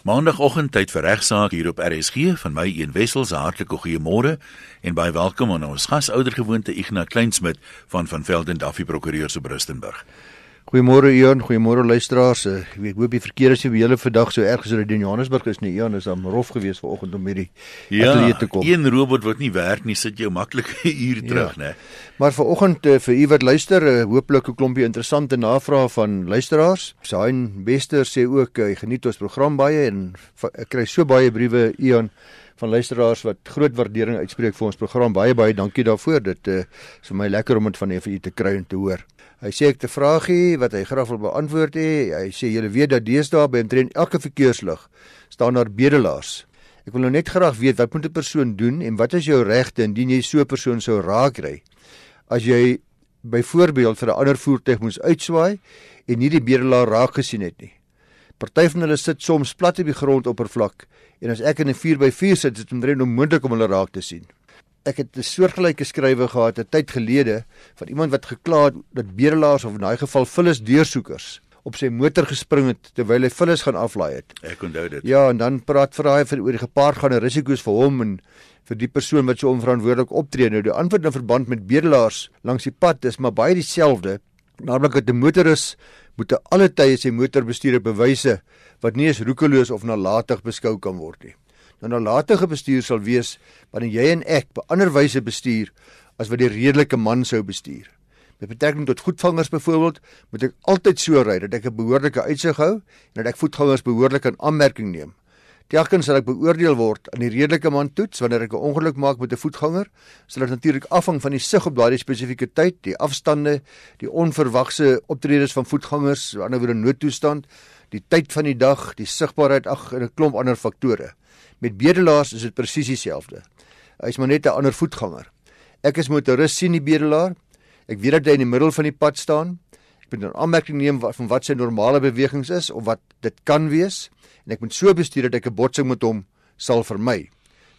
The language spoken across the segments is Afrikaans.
Maandagoggend tyd vir regsaak hier op RSG van my een wessels hartlike goeiemôre en baie welkom aan ons gasouder gewoonte Ignas Kleinsmid van van Velden Duffy Prokureurs op Rustenburg. Goeiemôre Ian, goeiemôre luisteraars. Eh, ek hoop die verkeer is nie weer vandag so erg as dit in Johannesburg is nie. Ian is dan rof geweest vanoggend om hierdie ja, atelier te kom. Ja, een robot wat nie werk nie, sit jou maklik uur terug, ja. né? Maar vanoggend uh, vir u wat luister, uh, hooplik 'n klompie interessante navrae van luisteraars. Sain Bester sê ook hy geniet ons program baie en ek kry so baie briewe Ian van luisteraars wat groot waardering uitspreek vir ons program. Baie baie dankie daarvoor. Dit uh, is vir my lekker om dit van u te kry en te hoor. Hy sê ek te vraagie wat hy graag wil beantwoord hê. Hy sê julle weet dat deesdae by omtrent elke verkeerslig staan daar bedelaars. Ek wil nou net graag weet wat moet 'n persoon doen en wat is jou regte indien jy so 'n persoon sou raakry? As jy byvoorbeeld vir 'n ander voertuig moes uitswaai en nie die bedelaar raak gesien het nie. Party van hulle sit soms plat op die grondoppervlak en as ek in 'n 4x4 sit, is dit omtrent onmoontlik om hulle raak te sien ek het 'n soortgelyke skrywe gehad 'n tyd gelede van iemand wat gekla het dat bedelaars of in daai geval vullis deursoekers op sy motor gespring het terwyl hy vullis gaan aflaai het. Ek onthou dit. Ja, en dan praat vir daai vir oor die gepaardgaande risiko's vir hom en vir die persoon wat so onverantwoordelik optree. Nou die antwoord in verband met bedelaars langs die pad is maar baie dieselfde. Naamlik dat 'n motoris moet alle tye sy motorbestuurder bewyse wat nie eens roekeloos of nalatig beskou kan word nie 'n latere bestuur sal wees wanneer jy en ek op ander wyse bestuur as wat die redelike man sou bestuur. Met betrekking tot voetgangers byvoorbeeld, moet ek altyd so ry dat ek 'n behoorlike uitsig hou en dat ek voetgangers behoorlik in aanmerking neem. Telkens sal ek beoordeel word aan die redelike man toets wanneer ek 'n ongeluk maak met 'n voetganger, sal dit natuurlik afhang van die sig op daardie spesifieke tyd, die afstande, die onverwagse optredes van voetgangers, aan die ander wyse noodtoestand, die tyd van die dag, die sigbaarheid ag 'n klomp ander faktore. Met bedelaars is dit presies dieselfde. Hy's maar net 'n ander voetganger. Ek is motoris sien die bedelaar. Ek weet dat hy in die middel van die pad staan. Ek moet 'n aanmerking neem van wat sy normale bewegings is of wat dit kan wees en ek moet so bestuur dat ek 'n botsing met hom sal vermy.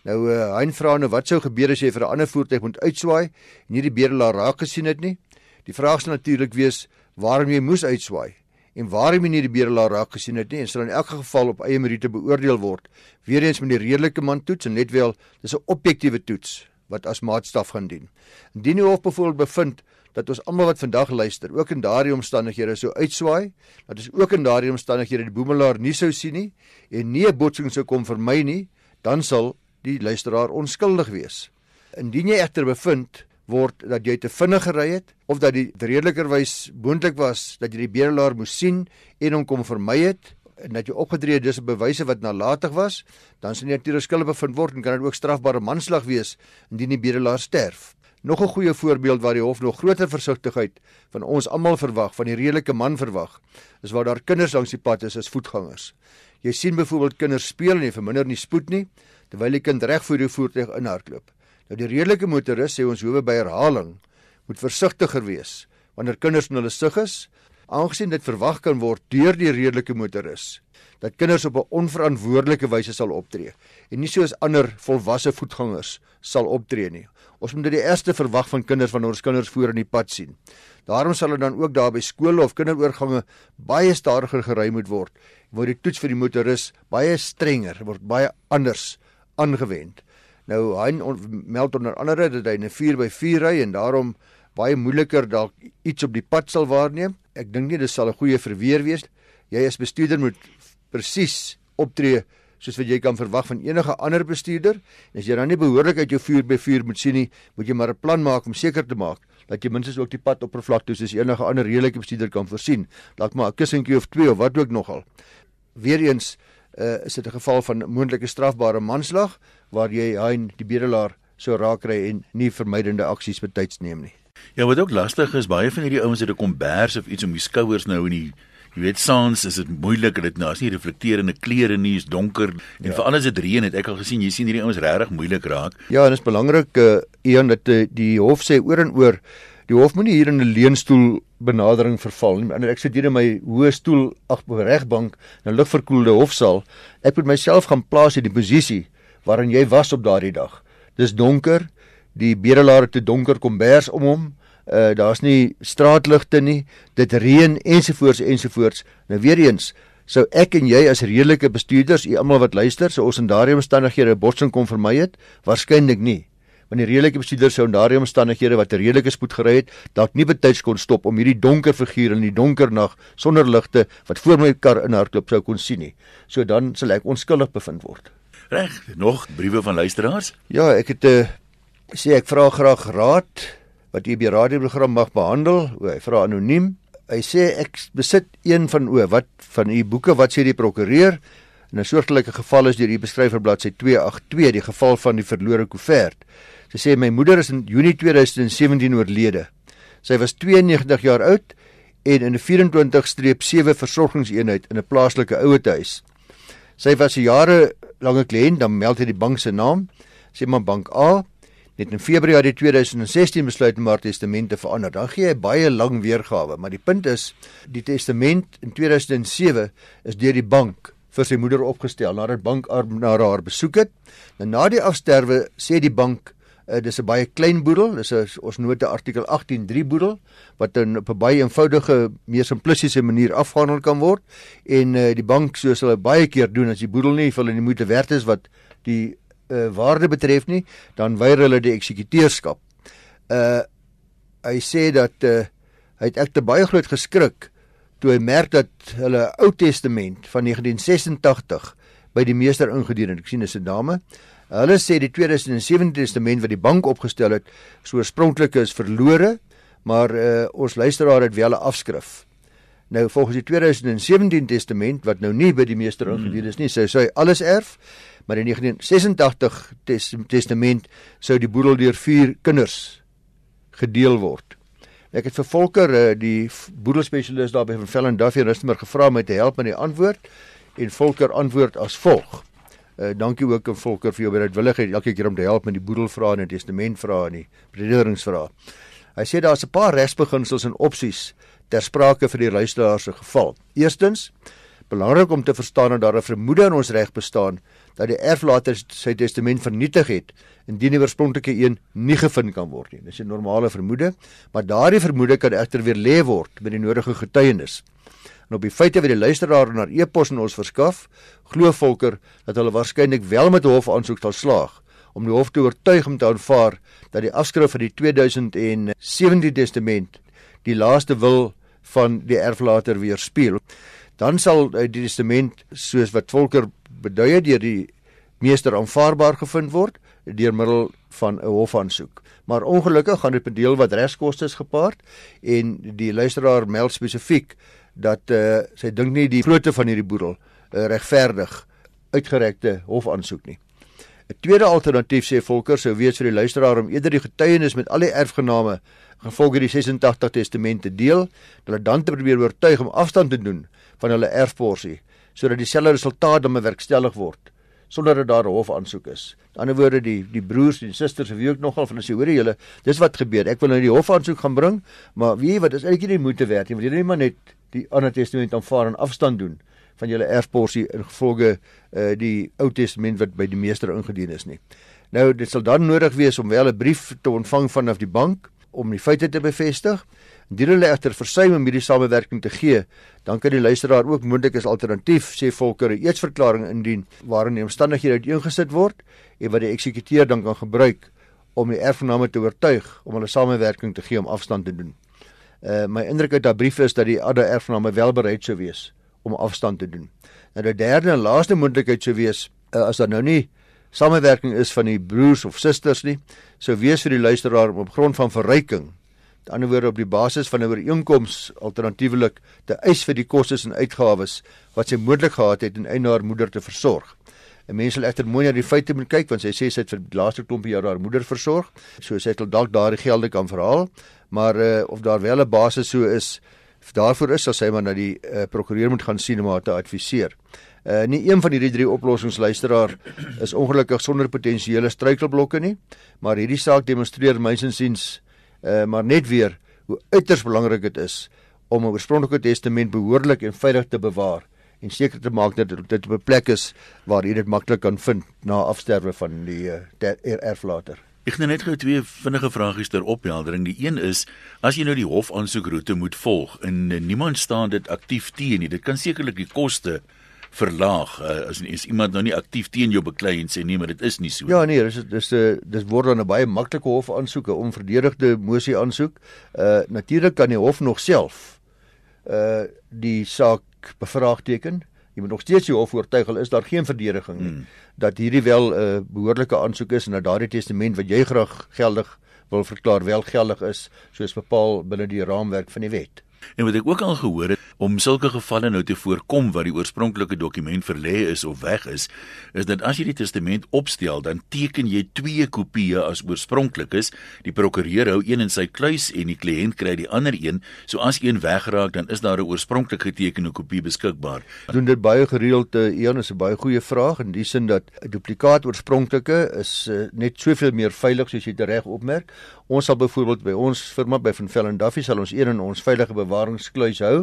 Nou uh, hy vra nou wat sou gebeur as jy vir 'n ander voertuig moet uitswaai en nie die bedelaar raak gesien het nie? Die vraag sal natuurlik wees waarom jy moes uitswaai en waarom nie die bedelaar raak gesien het nie en sal in elk geval op eie meriete beoordeel word. Weereens met die redelike man toets en net wel dis 'n objektiewe toets wat as maatstaf gaan dien. Indien die hof byvoorbeeld bevind dat ons almal wat vandag luister, ook in daardie omstandighede sou uitswaai, dat ons ook in daardie omstandighede die boemelaar nie sou sien nie en nie 'n botsing sou kom vermy nie, dan sal die luisteraar onskuldig wees. Indien jy egter bevind word dat jy te vinnig gery het of dat dit redelikerwys moontlik was dat jy die bedelaar moes sien en hom kom vermy het en dat jy opgedree het dis 'n bewyse wat nalatig was, dan sien jy natuurlik skuldig bevind word en kan dit ook strafbare manslag wees indien die bedelaar sterf. Nog 'n goeie voorbeeld waar die hof nog groter versigtigheid van ons almal verwag, van die redelike man verwag, is waar daar kinders langs die pad is as voetgangers. Jy sien byvoorbeeld kinders speel en jy verminder nie spoed nie terwyl die kind reg voor die voertuig inhardloop. Nou die redelike motoris sê ons hoewe by herhaling moet versigtiger wees wanneer kinders in hulle sig is, aangesien dit verwag kan word deur die redelike motoris dat kinders op 'n onverantwoordelike wyse sal optree en nie soos ander volwasse voetgangers sal optree nie. Ons moet dit die eerste verwag van kinders wanneer ons kinders voor in die pad sien. Daarom sal dit dan ook daar by skole of kinderoorgange baie stadiger gery moet word, waar die toets vir die motoris baie strenger word, baie anders aangewend. Nou hy meld onder andere dat hy 'n 4x4 ry en daarom baie moeiliker dalk iets op die pad sal waarneem. Ek dink nie dit sal 'n goeie verweer wees. Jy as bestuurder moet presies optree soos wat jy kan verwag van enige ander bestuurder. En as jy dan nie behoorlik uit jou 4x4 moet sien nie, moet jy maar 'n plan maak om seker te maak dat jy minstens ook die pad oppervlakte soos enige ander redelike bestuurder kan voorsien. Dalk maar 'n kussentjie of twee of wat ook nogal. Weereens uh, is dit 'n geval van moontlike strafbare manslag waar jy hy die bedelaar sou raakry en nie vermydende aksies betyds neem nie. Ja, wat ook lastig is, baie van hierdie ouens het 'n kombers of iets om die skouers nou in die jy weet saans is dit moeilik dit nou as nie reflekterende klere nie is donker en ja. veral as dit reën het ek al gesien jy sien hierdie ouens regtig moeilik raak. Ja, en dit is belangrik uh, een dat uh, die hof sê oor en oor Die hof moenie hier in 'n leunstoel benadering verval nie. En ek sit hier in my hoë stoel ag op 'n regbank in 'n lugverkoelde hofsaal. Ek moet myself gaan plaas in die posisie waarin jy was op daardie dag. Dis donker, die bedelaar het te donker kombers om hom. Uh daar's nie straatligte nie. Dit reën ensovoorts ensovoorts. Nou weer eens sou ek en jy as redelike bestuurders, u almal wat luister, sou ons in daardie omstandighede 'n botsing kon vermy het? Waarskynlik nie. Want die redelike bestuurders sou in daardie omstandighede wat 'n redelike spoed gery het, dalk nie betyds kon stop om hierdie donker figuur in die donker nag sonder ligte wat voor my kar in hardloop sou kon sien nie. So dan sal ek onskuldig bevind word. Reg, nog briewe van luisteraars? Ja, ek het 'n uh, sê ek vra graag raad wat u by radioprogram mag behandel. O, hy vra anoniem. Hy sê ek besit een van o, wat van u boeke wat sê die prokureur in 'n soortgelyke geval is deur u beskryf op bladsy 282 die geval van die verlore koevert. Sy sê my moeder is in Junie 2017 oorlede. Sy was 92 jaar oud en in 'n 24-7 versorgingseenheid in 'n plaaslike ouetehuis. Sy was 'n jare lange kliënt, dan meld hy die bank se naam, sê maar bank A het in Februarie 2016 besluit om haar testament te verander. Dan gee hy baie lang weergawe, maar die punt is die testament in 2007 is deur die bank vir sy moeder opgestel nadat bank na haar besoek het. Nou na die afsterwe sê die bank uh, dis 'n baie klein boedel, dis 'n ons note artikel 18.3 boedel wat in op 'n baie eenvoudige, meer simplistiese manier afgehandel kan word en uh, die bank soos hulle baie keer doen as die boedel nie vir hulle die moeite werd is wat die uh, waarde betref nie, dan weier hulle die eksekuteurskap. Uh hy sê dat uh, hy het ek te baie groot geskrik toe hy merk dat hulle Ou Testament van 1986 by die meester ingedien het. Ek sien dis 'n dame. Hulle sê die 2007 Testament wat die bank opgestel het, so oorspronklik is verlore, maar uh, ons luisteraar het wel 'n afskrif. Nou volgens die 2017 Testament wat nou nie by die meester ingedien is nie, sê hy alles erf maar in 1986 tes, testament sou die boedel deur vier kinders gedeel word. Ek het vir Volker eh, die boedelspesialis daar by van Vellen Duffy Rustenburg gevra om my te help met die antwoord en Volker antwoord as volg. Uh, dankie ook aan Volker vir jou bereidwilligheid elke keer om te help met die boedelvrae en die testamentvrae en die prederingsvrae. Hy sê daar's 'n paar regsbeginsels en opsies ter sprake vir die luisteraar se geval. Eerstens, belangrik om te verstaan dat daar 'n vermoede in ons reg bestaan dat die erflater sy testament vernietig het indien die oorspronklike een nie gevind kan word nie. Dis 'n normale vermoede, maar daardie vermoede kan egter weer lê word met die nodige getuienis. En op die feite wat die luisteraar na e-pos aan ons verskaf, glo Volker dat hulle waarskynlik wel met 'n hof aansoek sal slaag om die hof te oortuig om te aanvaar dat die afskrif van die 2017 testament die laaste wil van die erflater weerspieël dan sal die testament soos wat Volker beduie deur die meester aanvaarbaar gevind word deur middel van 'n hofaansoek. Maar ongelukkig gaan dit met deel wat regskoste gepaard en die luisteraar meld spesifiek dat uh, sy dink nie die grootte van hierdie boedel uh, regverdig uitgerekte hofaansoek nie. 'n Tweede alternatief sê Volker sou wees vir die luisteraar om eerder die getuienis met al die erfgename gevolg die 86 testamente deel, hulle dan te probeer oortuig om afstand te doen van hulle erfporsie sodat dieselfde resultaat dan bewerkstellig word sonder dat daar 'n hofaansoek is. Aan die ander woorde die die broers en die susters wie ook nogal van as jy hoor julle dis wat gebeur. Ek wil nou die hofaansoek gaan bring, maar wie wat is eintlik nie moeite werd nie want jy net maar net die ander testament aanvaar en afstand doen van julle erfporsie in gevolge uh, die Ou Testament wat by die meester ingedien is nie. Nou dit sal dan nodig wees om wel 'n brief te ontvang vanaf die bank om die feite te bevestig. Indien hulle egter versuim om hierdie samewerking te gee, dan kan die luisteraar ook moontlik as alternatief sê Volker 'n eetsverklaring indien waarin die omstandighede uiteengesit word en wat die eksekuteur dan kan gebruik om die erfgename te oortuig om hulle samewerking te gee om afstand te doen. Uh my indruk uit daardie brief is dat die ander erfgename wel bereid sou wees om afstand te doen. Nou die derde en laaste moontlikheid sou wees uh, as daar nou nie samewerking is van die broers of susters nie, sou wees vir die luisteraar om op grond van verryking Aan die ander op die basis van 'n ooreenkoms alternatiefelik te eis vir die kostes en uitgawes wat sy moontlik gehad het en eienaar moeder te versorg. 'n Mens sal egter mooi na die feite moet kyk want sy sê sy het vir die laaste klompie jaar haar moeder versorg, so sy het dalk daardie gelde kan verhaal, maar uh, of daar wel 'n basis so is daarvoor is sal sy maar na die uh, prokureur moet gaan sien om haar te adviseer. Uh nie een van hierdie drie oplossings luisteraar is ongelukkig sonder potensiële struikelblokke nie, maar hierdie saak demonstreer mynsinsiens uh, maar net weer hoe uiters belangrik dit is om 'n oorspronklike testament behoorlik en veilig te bewaar en seker te maak dat dit op 'n plek is waar jy dit maklik kan vind na afsterwe van die uh, erflater. Ek het net gou twee vinnige vragies ter opheldering. Die een is as jy nou die hof aansoekroete moet volg en niemand staan dit aktief teen nie, dit kan sekerlik die koste verlaag uh, as is iemand nou nie aktief teen jou beklei en sê nee maar dit is nie so. Ja nee, dis dis dis word dan 'n baie maklike hof aansoek, 'n onverdedigde mosie aansoek. Uh natuurlik kan die hof nog self uh die saak bevraagteken. Jy moet nog steeds die hof oortuig al is daar geen verdediging nie hmm. dat hierdie wel 'n uh, behoorlike aansoek is en dat daardie testament wat jy graag geldig wil verklaar wel geldig is soos bepaal binne die raamwerk van die wet. En wat ek ook al gehoor het om sulke gevalle nou te voorkom waar die oorspronklike dokument verlê is of weg is, is dat as jy die testament opstel, dan teken jy twee kopieë as oorspronklik is. Die prokureur hou een in sy kluis en die kliënt kry die ander een. So as een wegraak, dan is daar 'n oorspronklik getekende kopie beskikbaar. Doen dit baie gereeld, een is 'n baie goeie vraag in die sin dat 'n duplikaat oorspronklike is uh, net soveel meer veilig soos jy dit reg opmerk. Ons sal byvoorbeeld by ons firma by Van Velden Duffy sal ons een in ons veilige bewaringskluis hou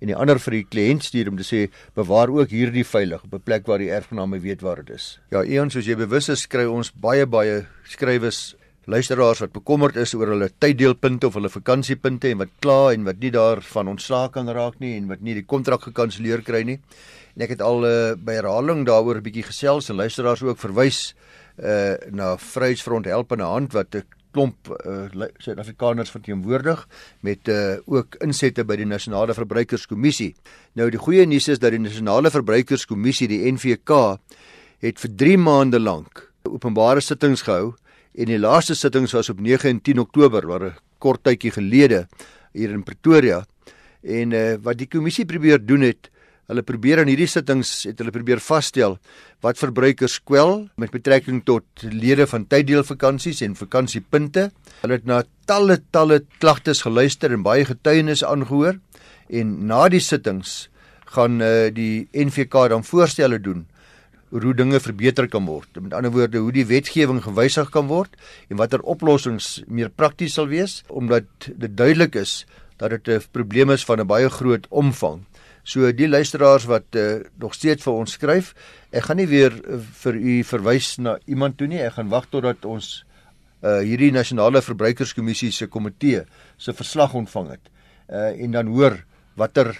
en die ander vir die kliënt stuur om te sê bewaar ook hierdie veilig op 'n plek waar die erfgename weet waar dit is. Ja, een soos jy bewus is, kry ons baie baie skrywes luisteraars wat bekommerd is oor hulle tyddeelpunte of hulle vakansiepunte en wat kla en wat nie daarvan ontslaak kan raak nie en wat nie die kontrak gekanselleer kry nie. En ek het al uh, by herhaling daaroor 'n bietjie gesels en luisteraars ook verwys uh na Vryheidsfront Helpende Hand wat 'n klomp uh, Suid-Afrikaners verteenwoordig met uh, ook insette by die Nasionale Verbruikerskommissie. Nou die goeie nuus is dat die Nasionale Verbruikerskommissie, die NVK, het vir 3 maande lank openbare sittings gehou en die laaste sittings was op 9 en 10 Oktober, waar 'n kort tydjie gelede hier in Pretoria. En uh, wat die kommissie probeer doen het, Hulle probeer in hierdie sittings het hulle probeer vasstel wat verbruikers kwel met betrekking tot lede van tyddeelvakansies en vakansiepunte. Hulle het na talle talle klagtes geluister en baie getuienis aangehoor en na die sittings gaan uh, die NVK dan voorstelle doen hoe dinge verbeter kan word. Met ander woorde, hoe die wetgewing gewysig kan word en watter oplossings meer prakties sal wees omdat dit duidelik is dat dit 'n probleem is van 'n baie groot omvang. So die luisteraars wat uh, nog steeds vir ons skryf, ek gaan nie weer uh, vir u verwys na iemand toe nie. Ek gaan wag totdat ons uh, hierdie nasionale verbruikerskommissie se komitee se verslag ontvang het. Uh, en dan hoor watter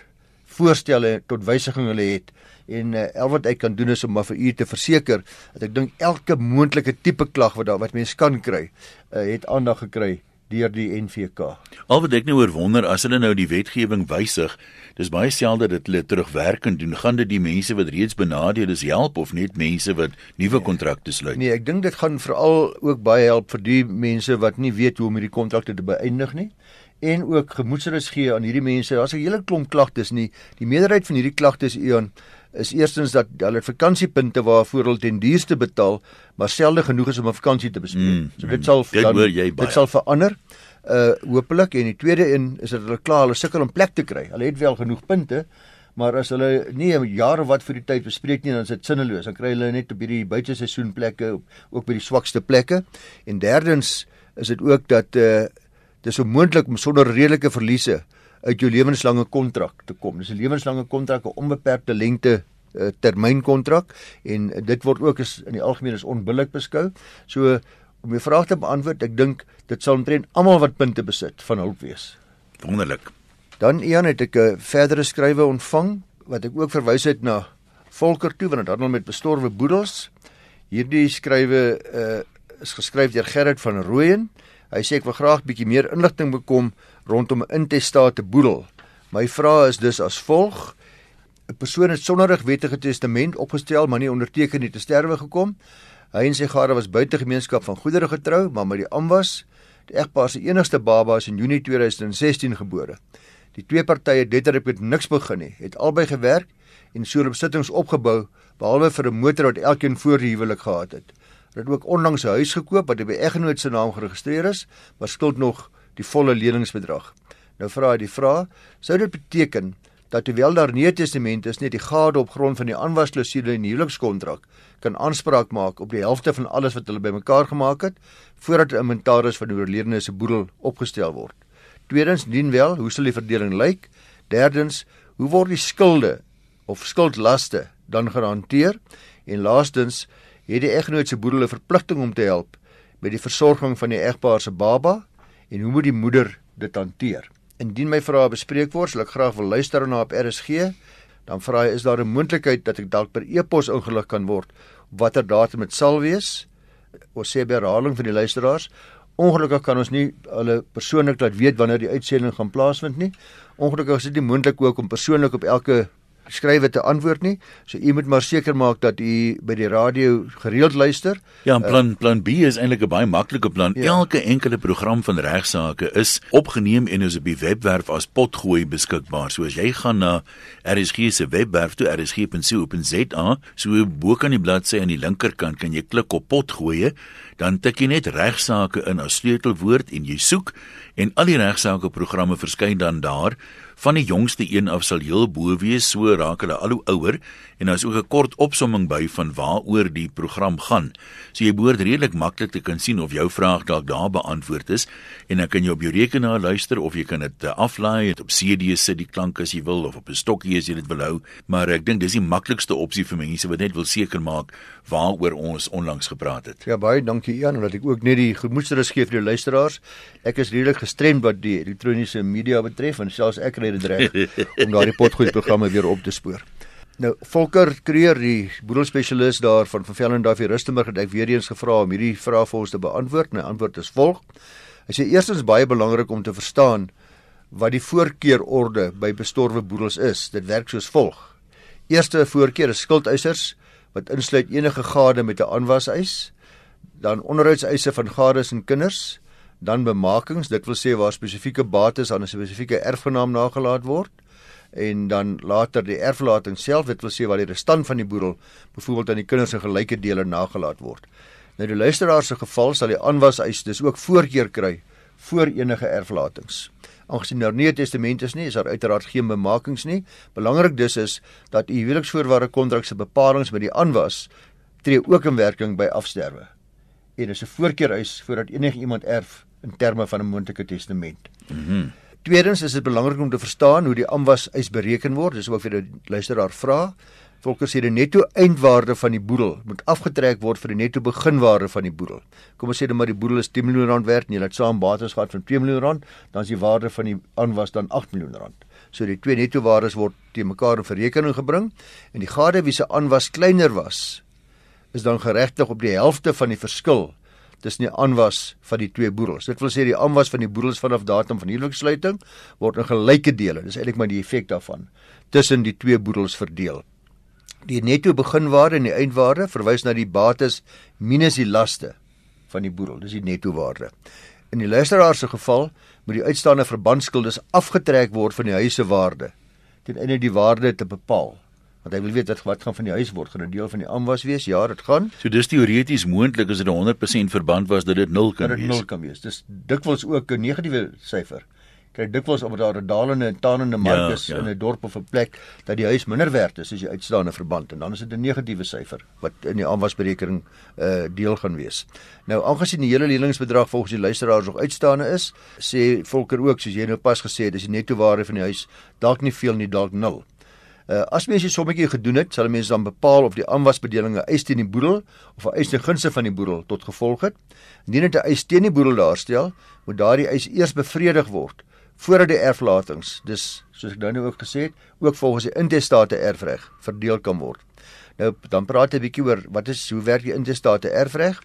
voorstelle tot wysiging hulle het en uh, al wat ek kan doen is om maar vir u te verseker dat ek dink elke moontlike tipe klag wat daar wat mens kan kry, uh, het aandag gekry deur die NVK. Al wat ek nou oor wonder as hulle nou die wetgewing wysig, dis baie selde dat hulle terugwerkend doen. Gaan dit die mense wat reeds benadeel is help of net mense wat nuwe kontrakte sluit? Nee, ek dink dit gaan veral ook baie help vir die mense wat nie weet hoe om hierdie kontrakte te beëindig nie en ook gemoedsrus gee aan hierdie mense. Daar's 'n hele klomp klagtes nie. Die meerderheid van hierdie klagtes Ion is eerstens dat hulle vakansiepunte waarvoor hulle ten duurste betaal, maar selde genoeg is om 'n vakansie te bespreek. Mm, so dit sal dit, dan, dit sal verander. Uh hopelik en die tweede een is dat hulle klaar hulle sukkel om plek te kry. Hulle het wel genoeg punte, maar as hulle nie 'n jaar of wat vir die tyd bespreek nie, dan is dit sinneloos. Dan kry hulle net op hierdie buiteseisoen plekke ook by die swakste plekke. En derdens is dit ook dat uh dis onmoontlik om sonder redelike verliese uit jou lewenslange kontrak te kom. Dis 'n lewenslange kontrak, 'n onbeperkte lengte uh, termyn kontrak en dit word ook as in die algemeen as onbillik beskou. So om jou vraag te beantwoord, ek dink dit sal omtrent almal wat punte besit van hulp wees. Wonderlik. Dan Ian het ek 'n verdere skrywe ontvang wat ek ook verwys het na Volker toe want dit handel met bestorwe boedels. Hierdie skrywe uh, is geskryf deur Gerrit van Rooyen. Hy sê ek wil graag bietjie meer inligting bekom rondom 'n intestate boedel. My vraag is dus as volg: 'n Persoon het sonder 'n wettige testament opgestel, maar nie onderteken nie te sterwe gekom. Hy en sy gade was buite gemeenskap van goedere getrou, maar met die amwas, die egpaar se enigste baba is in Junie 2016 gebore. Die twee partye het letterlik met niks begin nie, het albei gewerk en so 'n besittings opgebou behalwe vir 'n motor wat elkeen voor die huwelik gehad het. Hulle het ook onlangs 'n huis gekoop wat by egnoot se naam geregistreer is, maar skuld nog die volle leningsbedrag. Nou vra hy die vraag: Sou dit beteken dat hoewel daar nie 'n testament is nie, die gade op grond van die aanwasklausule in die huwelikskontrak kan aanspraak maak op die helfte van alles wat hulle bymekaar gemaak het voordat 'n inventaris van die oorledene se boedel opgestel word? Tweedens, dien wel, hoe sal die verdeling lyk? Derdens, hoe word die skulde of skuldlaste dan gehanteer? En laastens, het die egnoot se boedel 'n verpligting om te help by die versorging van die egpaar se baba en hoe moet die moeder dit hanteer? Indien my vrae bespreek word, sal ek graag wil luister na op RSG. Dan vra hy is daar 'n moontlikheid dat ek dalk per e-pos ingelig kan word watter datum dit sal wees? Ons sê by herhaling vir die luisteraars, ongelukkig kan ons nie hulle persoonlik laat weet wanneer die uitsending gaan plaasvind nie. Ongelukkig is dit nie moontlik ook om persoonlik op elke skrywe te antwoord nie. So u moet maar seker maak dat u by die radio gereeld luister. Ja, plan plan B is eintlik 'n baie maklike plan. Ja. Elke enkele program van regsaake is opgeneem en is op die webwerf as potgooi beskikbaar. So as jy gaan na RSG se webwerf toe rsg.co.za, so bo kan die bladsy aan die linkerkant kan jy klik op potgooi, dan tik jy net regsaake in as sleutelwoord en jy soek en al die regsaake programme verskyn dan daar van die jongste een af sal heel bo wees so raak hulle al hoe ouer en daar is ook 'n kort opsomming by van waaroor die program gaan. So jy behoort redelik maklik te kan sien of jou vraag dalk daar beantwoord is en dan kan jy op jou rekenaar luister of jy kan dit eh, aflaai het op CD sit die klank as jy wil of op 'n stokkie as jy dit wil hou, maar ek dink dis die maklikste opsie vir mense wat net wil seker maak waaroor ons onlangs gepraat het. Ja baie dankie Ian dat ek ook net die gemoedsrus gee vir die luisteraars. Ek is redelik gestremd wat die elektroniese media betref en selfs ek kry dit reg om daardie potgoed programme weer op te spoor. Nou Volker Kreer, die boedelspesialis daar van van Velendorf hier Rustenburg het ek weer eens gevra om hierdie vraag vir ons te beantwoord. My antwoord is volg. Hy sê eerstens baie belangrik om te verstaan wat die voorkeurorde by bestorwe boedels is. Dit werk soos volg. Eerste voorkeur is skuldeisers wat insluit enige gade met 'n aanwaseis, dan onderhoudseise van gades en kinders, dan bemakings, dit wil sê waar spesifieke bates aan 'n spesifieke erfgenaam nagelaat word en dan later die erflating self dit wil sê wat die restant van die boedel byvoorbeeld aan die kinders in gelyke dele nagelaat word. Nou die luisteraar se geval sal die aanwas eis dis ook voorkeur kry voor enige erflatings. Aangesien daar nie 'n testament is nie, is daar uiteraard geen bemakings nie. Belangrik dus is dat u huweliksvoorwaarde kontrak se bepalinge met die aanwas tree ook in werking by afsterwe. En dis 'n voorkeur eis voordat enige iemand erf in terme van 'n moontlike testament. Mhm. Mm Tweedens is dit belangrik om te verstaan hoe die amwas eis bereken word. Dis ook vir die luisteraar vra. Volker sê die netto eindwaarde van die boedel moet afgetrek word vir die netto beginwaarde van die boedel. Kom ons sê dan maar die boedel is 10 miljoen rand werd en jy het saam bates gehad van 2 miljoen rand, dan is die waarde van die aanwas dan 8 miljoen rand. So die twee netto waardes word te mekaar in verrekening gebring en die gade wie se aanwas kleiner was is dan geregtig op die helfte van die verskil tussen die aanwas van die twee boedels. Dit wil sê die aanwas van die boedels vanaf datum van huweliksluiting word in gelyke dele, dis eintlik maar die effek daarvan, tussen die twee boedels verdeel. Die netto beginwaarde en die eindwaarde verwys na die bates minus die laste van die boedel, dis die netto waarde. In die luisteraar se geval moet die uitstaande verbandskuldes afgetrek word van die huise waarde ten einde die waarde te bepaal. Want hy wil weet wat wat gaan van die huis word? Gaan 'n deel van die aanwas wees? Ja dit gaan. So dis teoreties moontlik as dit 100% verband was dat dit 0 kan wees dit 0 kan wees. Dis dikwels ook 'n negatiewe syfer kyk dikwels omdat daar 'n dalende en tanende mark ja, is ja. in 'n dorp of 'n plek dat die huis minder werd is as jy uitstaande verband en dan is dit 'n negatiewe syfer wat in die aanwasberekening uh deel gaan wees. Nou aangesien die hele leningsbedrag volgens die luisteraars nog uitstaande is, sê Volker ook soos jy nou pas gesê het, is die netto waarde van die huis dalk nie veel nie, dalk 0. Uh, as mens 'n sommetjie gedoen het, sal mense dan bepaal of die aanwasbedelinge eis teen die boedel of 'n eis ten gunste van die boedel tot gevolg het. Indien dit 'n eis teen die boedel daarstel, moet daardie eis eers bevredig word voordat die erflatings, dis soos ek nou nou ook gesê het, ook volgens die intestate erfreg verdeel kan word. Nou dan praat jy 'n bietjie oor wat is hoe werk die intestate erfreg?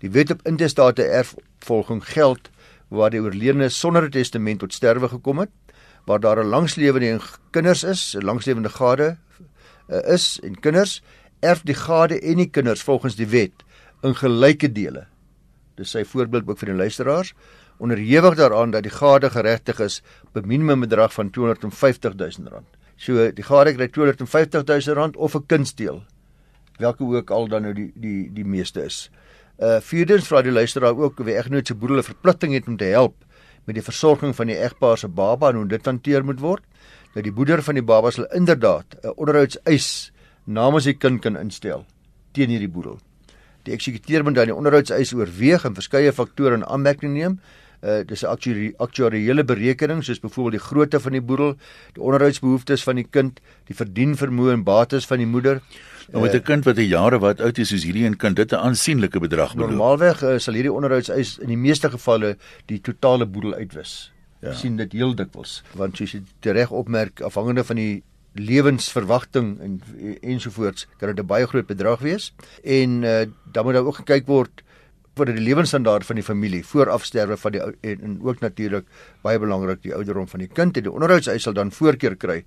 Die wet op intestate erfvolging geld waar die oorledene sonder 'n testament tot sterwe gekom het waar daar 'n langslewende kinders is, 'n langslewende gade uh, is en kinders erf die gade en die kinders volgens die wet in gelyke dele. Dis sy voorbeeld ook vir die luisteraars onderhewig daaraan dat die gade geregtig is op 'n minimum bedrag van 250 000 rand. So die gade kry 250 000 rand of 'n kindsteel. Welke ook al dan nou die die die meeste is. Uh vierdens vra die luisteraar ook of hy eggenoot se boedel 'n verpligting het om te help met die versorging van die egpaar se baba en hoe dit hanteer moet word. Nou die moeder van die baba sal inderdaad 'n onderhoudseis namens die kind kan instel teen hierdie boedel. Die eksekuteur moet dan die onderhoudseis oorweeg en verskeie faktore in aanmerking neem. Uh dis 'n aktuariële berekening soos byvoorbeeld die grootte van die boedel, die onderhoudsbehoeftes van die kind, die verdienvermoë en bates van die moeder, Nou met 'n kind wat 'n jare wat oud is soos hierdie een kind, dit 'n aansienlike bedrag beloop. Normaalweg uh, sal hierdie onderhoudseis in die meeste gevalle die totale boedel uitwis. Ja. sien dit heel dikwels, want soos jy reg opmerk, afhangende van die lewensverwagting en ensovoorts kan dit 'n baie groot bedrag wees en uh, dan moet daar ook gekyk word vir die lewensstandaard van die familie voor afsterwe van die en, en ook natuurlik baie belangrik die ouderdom van die kind en die onderhoudseis sal dan voorkeur kry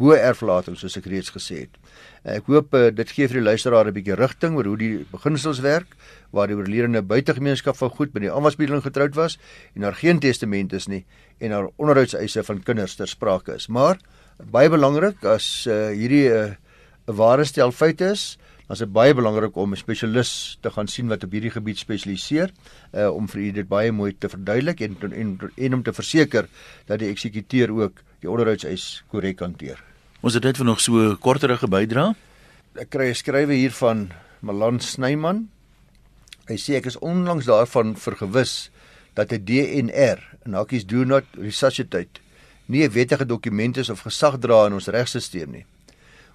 bo erflating soos ek reeds gesê het. Ek hoop uh, dit gee vir die luisteraar 'n bietjie rigting oor hoe die beginsels werk waar die oorledene buitegemeenskap van goed met die aanwasbedeling getroud was en daar geen testament is nie en daar onderhoudseise van kinders ter sprake is. Maar baie belangrik as uh, hierdie eh, 'n uh, ware stel feite is, dan is dit baie belangrik om 'n spesialis te gaan sien wat op hierdie gebied spesialiseer uh, om vir u dit baie mooi te verduidelik en en en om te verseker dat die eksekuteur ook die onderhoudseis korrek hanteer. Ons het dit vir nog so korterige bydra. Ek kry 'n skrywe hier van Malan Snyman. Hy sê ek is onlangs daarvan vergewis dat 'n DNR, en hakies do not resuscitate nie 'n wettige dokument is of gesag dra in ons regstelsel nie.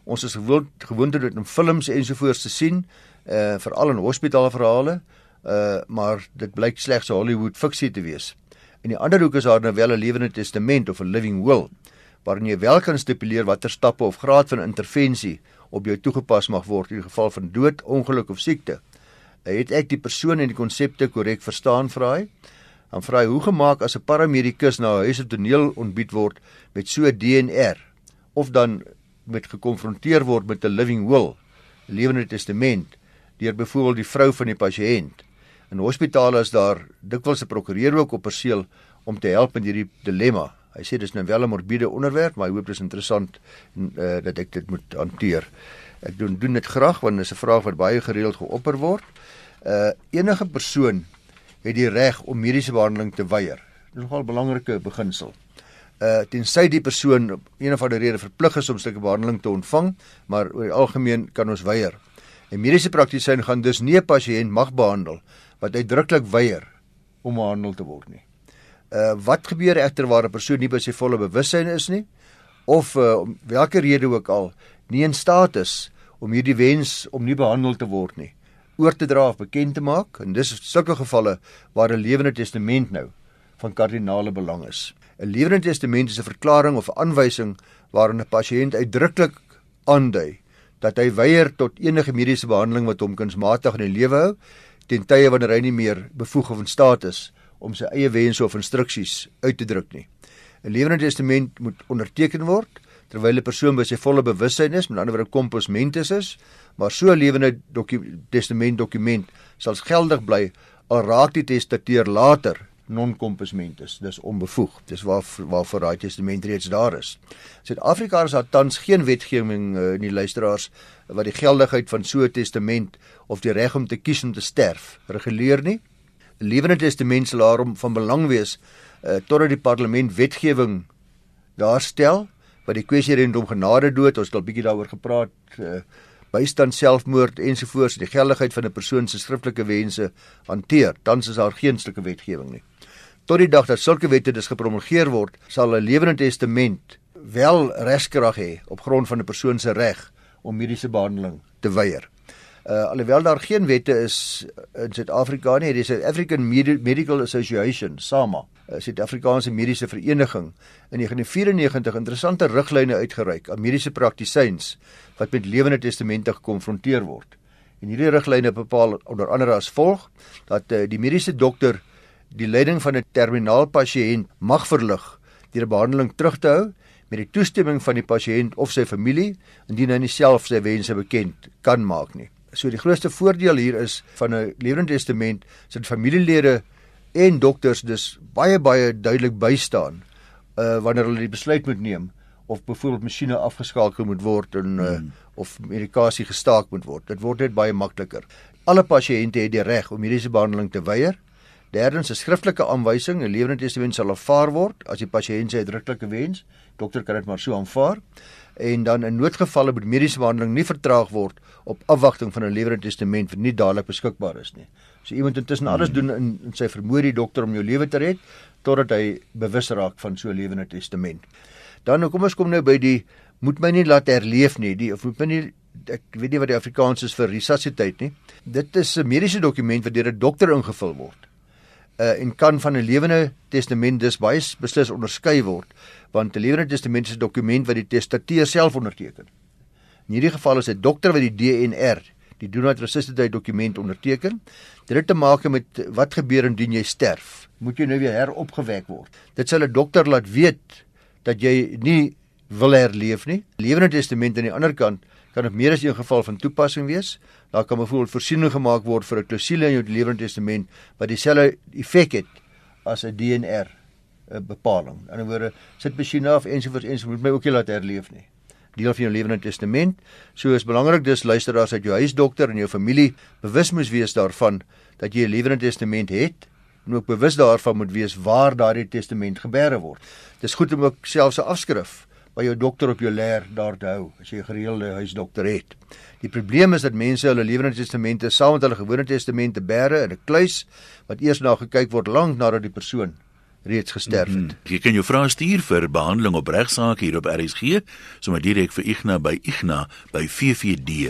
Ons is gewoond gewoond dit in films ensovoorts te sien, uh veral in hospitaalverhale, uh maar dit blyk slegs Hollywood fiksie te wees. In die ander hoek is daar nou wel 'n lewende testament of 'n living will waarin jy wel kan stipuleer watter stappe of graad van intervensie op jou toegepas mag word in die geval van dood, ongeluk of siekte. Het ek die persoon en die konsepte korrek verstaan vra hy? Dan vra hy hoe gemaak as 'n paramedikus na 'n huis of toneel ontbied word met so 'n DNR of dan met gekonfronteer word met 'n living will, 'n lewende testament deur byvoorbeeld die vrou van die pasiënt. In hospitale is daar dikwels 'n prokureur ook op perseel om te help in hierdie dilemma. Hy sê dis nou wel 'n morbiede onderwerp, maar hy hoop dit is interessant en uh, dat ek dit moet hanteer. Ek doen doen dit graag want dit is 'n vraag wat baie gereeld geopper word. Uh enige persoon het die reg om mediese behandeling te weier. Dit is nogal 'n belangrike beginsel. Uh tensy die persoon op een of ander rede verplig is om 'n stukkie behandeling te ontvang, maar oor die algemeen kan ons weier. 'n Mediese praktisyn gaan dus nie 'n pasiënt mag behandel wat uitdruklik weier om behandel te word nie. Uh wat gebeur egter waar 'n persoon nie by sy volle bewussyn is nie of uh om watter rede ook al nie in staat is om hierdie wens om nie behandel te word nie oor te dra of bekend te maak en dis sulke gevalle waar 'n lewende testament nou van kardinale belang is. 'n Lewende testament is 'n verklaring of 'n aanwysing waarin 'n pasiënt uitdruklik aandui dat hy weier tot enige mediese behandeling wat hom kunsmatig in die lewe hou ten tye wanneer hy nie meer bevoeg of in staat is om sy eie wense of instruksies uit te druk nie. 'n Lewende testament moet onderteken word terwyl 'n persoon by sy volle bewussyn is, met ander woorde komposmentus is, maar so 'n lewende doku testament dokument sal geldig bly al raak die testateur later non-compos-mentis, dis onbevoeg. Dis waar waarvoor daai testament reeds daar is. Suid-Afrika het tans geen wetgewing uh, in die luisteraars wat die geldigheid van so 'n testament of die reg om te kies om te sterf reguleer nie. Lewende testament sal daarom van belang wees uh, totdat die parlement wetgewing daarstel wat die kwessie rondom genade dood, ons het al bietjie daaroor gepraat, uh, bystand selfmoord ensovoorts die geldigheid van 'n persoon se skriftelike wense hanteer. Tans is daar geen sulke wetgewing nie. Tot die dag dat sulke wette dus gepromulgeer word, sal 'n lewende testament wel regskrag hê op grond van 'n persoon se reg om mediese behandeling te weier. Uh alhoewel daar geen wette is in Suid-Afrika nie, die South African Medical Association, SAMA, 'n Suid-Afrikaanse mediese vereniging in 1994 interessante riglyne uitgereik aan mediese praktisyns wat met lewende testamente gekonfronteer word. En hierdie riglyne bepaal onder andere as volg dat uh, die mediese dokter die leiding van 'n terminaal pasiënt mag verlig deur 'n behandeling terug te hou met die toestemming van die pasiënt of sy familie indien hy nie self sy wense bekend kan maak nie. So die grootste voordeel hier is van 'n lewende testament sit familielede en dokters dus baie baie duidelik bystaan uh wanneer hulle die besluit moet neem of byvoorbeeld masjiene afgeskakel moet word en uh hmm. of medikasie gestaak moet word. Dit word net baie makliker. Alle pasiënte het die reg om mediese behandeling te weier. Derdens 'n skriftelike aanwysing, 'n lewende testament sal aanvaar word as die pasiënt sy uitdruklike wens. Dokter kan dit maar so aanvaar. En dan in noodgevalle moet mediese behandeling nie vertraag word op afwagting van 'n lewende testament wat nie dadelik beskikbaar is nie. So iemand intussen alles doen in, in sy vermoë die dokter om jou lewe te red totdat hy bewus raak van so 'n lewende testament. Dan kom ons kom nou by die moet my nie laat herleef nie, die of moet my nie ek weet nie wat die Afrikaans is vir resusciteit nie. Dit is 'n mediese dokument wat deur 'n dokter ingevul word. Uh en kan van 'n lewende testament dus baie beslis onderskei word, want 'n lewende testament is 'n dokument wat die testateur self onderteken. In hierdie geval is dit dokter wat die DNR, die Do Not Resuscitate dokument onderteken. Dit het te maak met wat gebeur indien jy sterf. Moet jy nou weer heropgewek word? Dit sal 'n dokter laat weet dat jy nie wil herleef nie. Lewende testament aan die ander kant kan op meer as een geval van toepassing wees. Daar kan byvoorbeeld voorsiening gemaak word vir 'n klousule in jou lewende testament wat dieselfde effek het as 'n DNR 'n bepaling. In ander woorde, sit masjiene af ensovoorts ens moet my ook nie laat herleef nie. Deel van jou lewende testament. So is belangrik dis luisteraars dat jou huisdokter en jou familie bewus moet wees daarvan dat jy 'n lewende testament het en ook bewus daarvan moet wees waar daardie testament gebeere word. Dis goed om ook selfs 'n afskrif by jou dokter op jou leer daar te hou as jy 'n gereelde huisdokter het. Die probleem is dat mense hulle lewende testamente saam met hulle gewone testamente bære in 'n kluis wat eers na gekyk word lank nadat die persoon reeds gesterf het. Mm -hmm. Jy kan jou vrae stuur vir behandeling op regsaake hier op RSG, sommer direk vir Igna by igna by ffd.co.za.